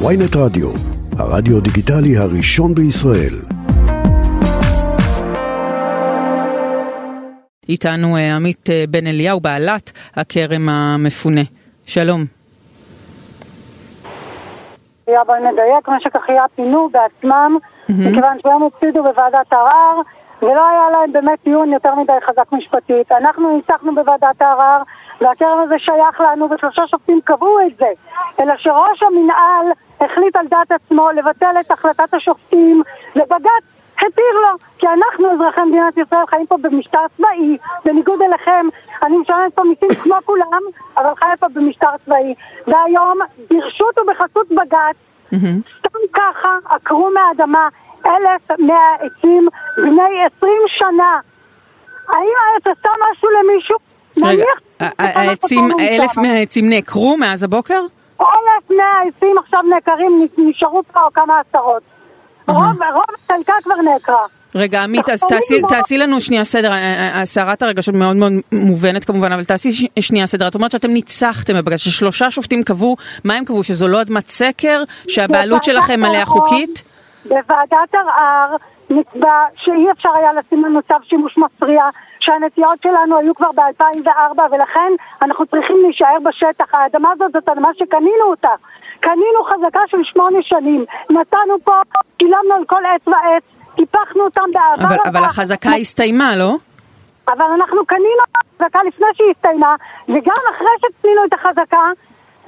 ויינט רדיו, הרדיו דיגיטלי הראשון בישראל. איתנו אה, עמית אה, בן אליהו, בעלת הכרם המפונה. שלום. בואי נדייק, משק אחיה פינו בעצמם, מכיוון שהם הפסידו בוועדת ערר, ולא היה להם באמת דיון יותר מדי חזק משפטית. אנחנו ניצחנו בוועדת הערר, והכרם הזה שייך לנו, ושלושה שופטים קבעו את זה. אלא שראש המנהל החליט על דעת עצמו לבטל את החלטת השופטים, ובג"ץ התיר לו, כי אנחנו אזרחי מדינת ישראל חיים פה במשטר צבאי, בניגוד אליכם, אני משלמת פה מיסים כמו כולם, אבל חיה פה במשטר צבאי. והיום, ברשות ובחסות בג"ץ, סתם ככה עקרו מהאדמה אלף מאה עצים בני עשרים שנה. האם העץ עשה משהו למישהו? רגע, נניח... העצים, אלף מהעצים נעקרו מאז הבוקר? אלף מאה עצים עכשיו נעקרים, נשארו פה כמה עשרות. רוב, רוב חלקה כבר נעקרה. רגע, עמית, אז תעשי, לנו שנייה סדר, אה, אה, סערת הרגשות מאוד מאוד מובנת כמובן, אבל תעשי שנייה סדר. את אומרת שאתם ניצחתם בבג"ץ, ששלושה שופטים קבעו, מה הם קבעו? שזו לא אדמת סקר? שהבעלות שלכם עליה חוקית? בוועדת ערר נקבע שאי אפשר היה לשים לנו צו שימוש מפריע, שהנטיעות שלנו היו כבר ב-2004 ולכן אנחנו צריכים להישאר בשטח. האדמה הזאת זאת אדמה שקנינו אותה. קנינו חזקה של שמונה שנים. נתנו פה, שילמנו על כל עץ ועץ, טיפחנו אותם באהבה אבל. אבל החזקה הסתיימה, לא? אבל אנחנו קנינו את החזקה לפני שהיא הסתיימה, וגם אחרי שקנינו את החזקה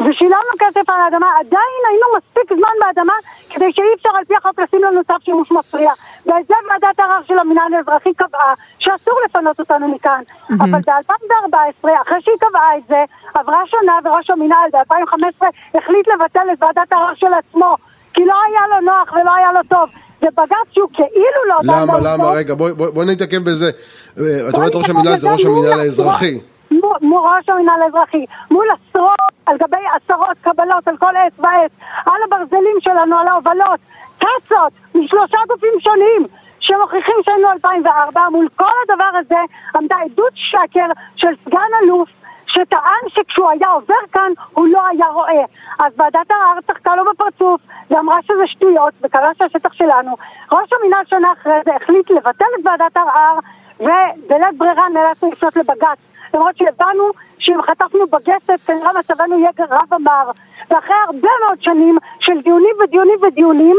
ושילמנו כסף על האדמה, עדיין היינו מספיק זמן באדמה כדי שאי אפשר על פי החוק לשים לנו צו שימוש מפריע. ואת זה ועדת ערר של המינהל האזרחי קבעה שאסור לפנות אותנו מכאן. אבל ב-2014, אחרי שהיא קבעה את זה, עברה שנה וראש המינהל ב-2015 החליט לבטל את ועדת ערר של עצמו, כי לא היה לו נוח ולא היה לו טוב. ובג"ץ שהוא כאילו לא למה, למה, רגע, בואי בואי- בואי נתעכב בזה. אה, את אומרת ראש המינהל זה ראש המינהל עשרות- האזרחי. מול ראש המינהל האזרחי, מול עשרות, על גבי עשרות קבלות על כל עץ ועץ, על הברזלים שלנו, על ההובלות, טסות משלושה גופים שונים. שמוכיחים שהיינו 2004, מול כל הדבר הזה עמדה עדות שקר של סגן אלוף שטען שכשהוא היה עובר כאן הוא לא היה רואה. אז ועדת הערר צחקה לו בפרצוף ואמרה שזה שטויות וקראה שהשטח שלנו. ראש המינהל שנה אחרי זה החליט לבטל את ועדת הערר ובלית ברירה נאלצנו לפנות לבג"ץ. למרות שהבנו שאם חטפנו בגסת כנראה מצבנו יהיה רב אמר. ואחרי הרבה מאוד שנים של דיונים ודיונים ודיונים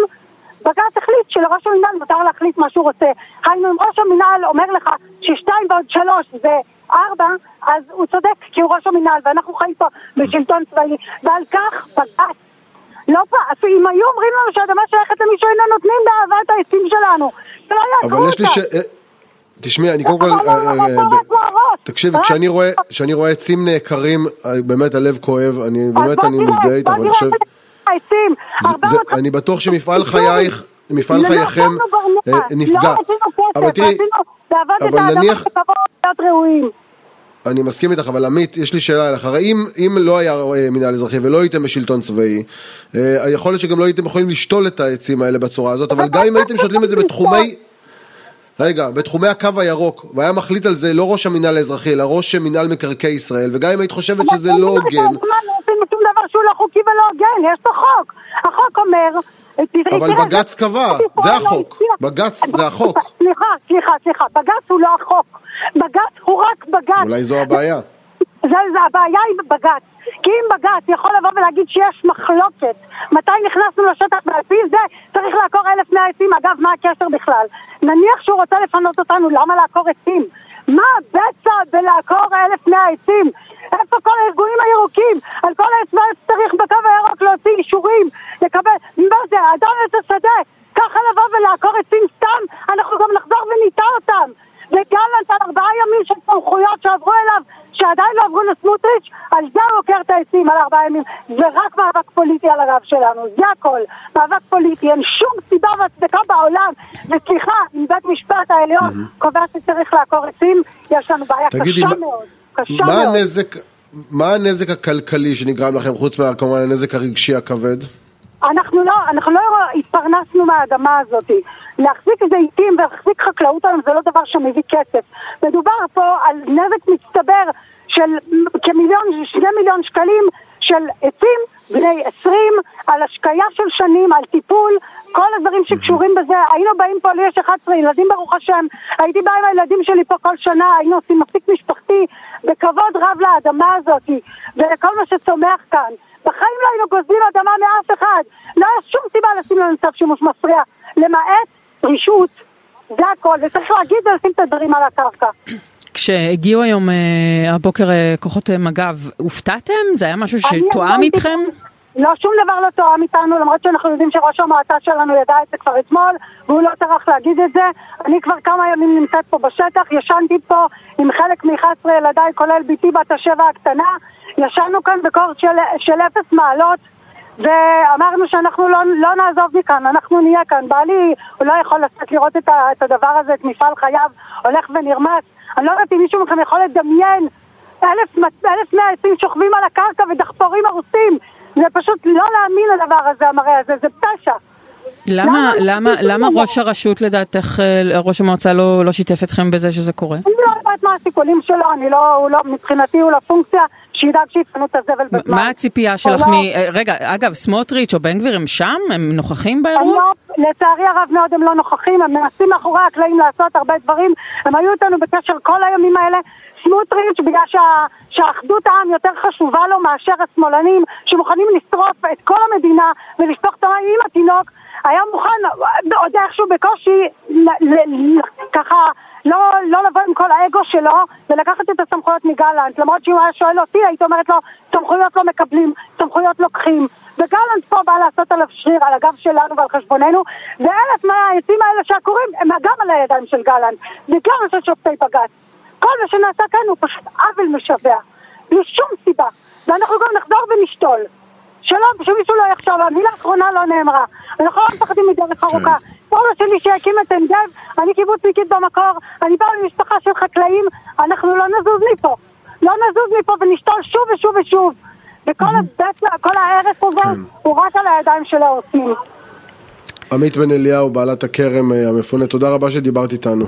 בג"ץ החליט שלראש המינהל מותר להחליט מה שהוא רוצה. היינו, אם ראש המינהל אומר לך ששתיים ועוד שלוש זה ארבע, אז הוא צודק, כי הוא ראש המינהל, ואנחנו חיים פה בשלטון צבאי, ועל כך בג"ץ לא פעם, אם היו אומרים לנו שהאדמה שייכת למישהו, היינו נותנים באהבה את העצים שלנו. שלא יעקרו אבל יש לי אותה. ש... אה, תשמעי, אני קודם כל... לא, לא. תקשיבי, כשאני רואה-. כשאני רואה עצים נעקרים, אה, באמת הלב כואב, אני באמת אני מזדהה איתך, אבל אני חושב... את העצים. זה- 400 זה- אני בטוח שמפעל. חייך, מפעל לא חייכם נתנו ברנע, אה, נפגע. לא אבל תראי, אבל נניח-. אני מסכים איתך, אבל עמית, יש לי שאלה אליך. הרי אם, אם לא היה אה, מינהל אזרחי ולא הייתם בשלטון צבאי, יכול להיות שגם לא הייתם יכולים לשתול את העצים האלה בצורה הזאת, אבל גם אם הייתם שותלים את זה בתחומי... רגע, בתחומי הקו הירוק, והיה מחליט על זה לא ראש המינהל האזרחי, אלא ראש מינהל מקרקעי ישראל, וגם אם היית חושבת שזה לא הוגן, לא עושים שום דבר שהוא לא חוקי ולא הוגן, יש פה חוק. החוק אומר... אבל בג"ץ קבע, זה החוק. בג"ץ זה החוק. סליחה, סליחה, סליחה, בג"ץ הוא לא החוק. בג"ץ הוא רק בג"ץ. אולי זו הבעיה. זה, זה הבעיה היא בבג"ץ. כי אם בג"ץ יכול לבוא ולהגיד שיש מחלוקת מתי נכנסנו לשטח ועל פי זה צריך לעקור אלף מאה עצים, אגב מה הקשר בכלל? נניח שהוא רוצה לפנות אותנו, למה לעקור עצים? מה הבצע בלעקור אלף מאה עצים? איפה כל הארגונים הירוקים? על כל עץ ועץ צריך בקו הירוק להוציא אישורים, לקבל, מה זה, אדם עץ השדה? ככה לבוא ולעקור עצים סתם, אנחנו גם נחזור וניטע אותם. וגלנט על ארבעה ימים של סמכויות שעברו אליו, שעדיין לא עברו לסמוטריץ', על זה הוא עוקר את העצים על ארבעה ימים. זה רק מאבק פוליטי על הגב שלנו, זה הכל. מאבק פוליטי, אין שום סיבה והצדקה בעולם. וסליחה, אם בית משפט העליון קובע שצריך לעקור עצים, יש לנו בעיה תגידי, קשה מה- מאוד. קשה מה מאוד. הנזק, מה הנזק הכלכלי שנגרם לכם, חוץ מהכמובן הנזק הרגשי הכבד? אנחנו לא, אנחנו לא התפרנסנו מהאדמה הזאת. להחזיק זיתים ולהחזיק חקלאות היום זה לא דבר שמביא כסף. מדובר פה על נזק מצטבר של כמיליון, שני מיליון שקלים של עצים בני 20, על השקיה של שנים, על טיפול, כל הדברים שקשורים בזה. היינו באים פה, לי יש 11 ילדים ברוך השם, הייתי באה עם הילדים שלי פה כל שנה, היינו עושים מסיק משפחתי בכבוד רב לאדמה הזאת ולכל מה שצומח כאן. בחיים לא היינו גוזלים אדמה מאף אחד. לא היה שום סיבה לשים לנו צו שימוש מפריע, למעט רשעות. זה הכל, וצריך להגיד ולשים את הדברים על הקרקע. כשהגיעו היום אה, הבוקר אה, כוחות אה, מג"ב, הופתעתם? זה היה משהו שתואם איתכם? לא, שום דבר לא תואם איתנו, למרות שאנחנו יודעים שראש המועצה שלנו ידע את זה כבר אתמול, והוא לא טרח להגיד את זה. אני כבר כמה ימים נמצאת פה בשטח, ישנתי פה עם חלק מ-11 ילדיי, כולל בתי בת השבע הקטנה. ישנו כאן בקור של, של אפס מעלות, ואמרנו שאנחנו לא, לא נעזוב מכאן, אנחנו נהיה כאן. בעלי, הוא לא יכול לצאת לראות את, ה, את הדבר הזה, את מפעל חייו, הולך ונרמס. אני לא יודעת אם מישהו מכם יכול לדמיין אלף, אלף מאה עצים שוכבים על הקרקע ודחפורים הרוסים. זה פשוט לא להאמין הדבר הזה, המראה הזה, זה פשע. למה, למה? למה, למה ראש הרשות לדעתך, אה, ראש המועצה לא, לא שיתף אתכם בזה שזה קורה? אני לא יודעת מה הסיכונים שלו, אני לא, הוא לא, מבחינתי הוא לא פונקציה, שידאג שיפנו את הזבל בזמן. מה הציפייה שלך או מ... לא. אה, רגע, אגב, סמוטריץ' או בן גביר הם שם? הם נוכחים באירוע? לא, לצערי הרב מאוד הם לא נוכחים, הם מנסים מאחורי הקלעים לעשות הרבה דברים, הם היו איתנו בקשר כל הימים האלה. סמוטריץ', בגלל שה, שאחדות העם יותר חשובה לו מאשר השמאלנים שמוכנים לשרוף את כל המדינה ולשפוך את המים עם התינוק, היה מוכן עוד איכשהו בקושי ל- ל- ל- ככה לא, לא לבוא עם כל האגו שלו ולקחת את הסמכויות מגלנט. למרות שאם הוא היה שואל אותי הייתי אומרת לו סמכויות לא מקבלים, סמכויות לוקחים. וגלנט פה בא לעשות עליו שריר על הגב שלנו ועל חשבוננו ואלף מהעצים האלה שעקורים הם גם על הידיים של גלנט. וגם של שופטי בג"ץ. כל מה שנעשה כאן הוא פשוט עוול משווע. בלי שום סיבה. ואנחנו גם נחזור ונשתול. שלא, שמישהו לא יחשוב, המילה האחרונה לא נאמרה. אנחנו לא מפחדים מדרך ארוכה. אבא שלי שהקים את עין גב, אני קיבוצניקית במקור, אני באה ממשפחה של חקלאים, אנחנו לא נזוז מפה. לא נזוז מפה ונשתול שוב ושוב ושוב. וכל הבית, כל ההרס הזה הוא רק על הידיים של העושים. עמית בן אליהו, בעלת הכרם אה, המפונה, תודה רבה שדיברת איתנו.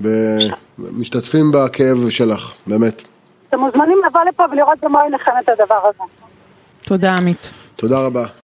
ומשתתפים בכאב שלך, באמת. אתם מוזמנים לבוא לפה ולראות במו עיניכם את הדבר הזה. תודה עמית. תודה רבה.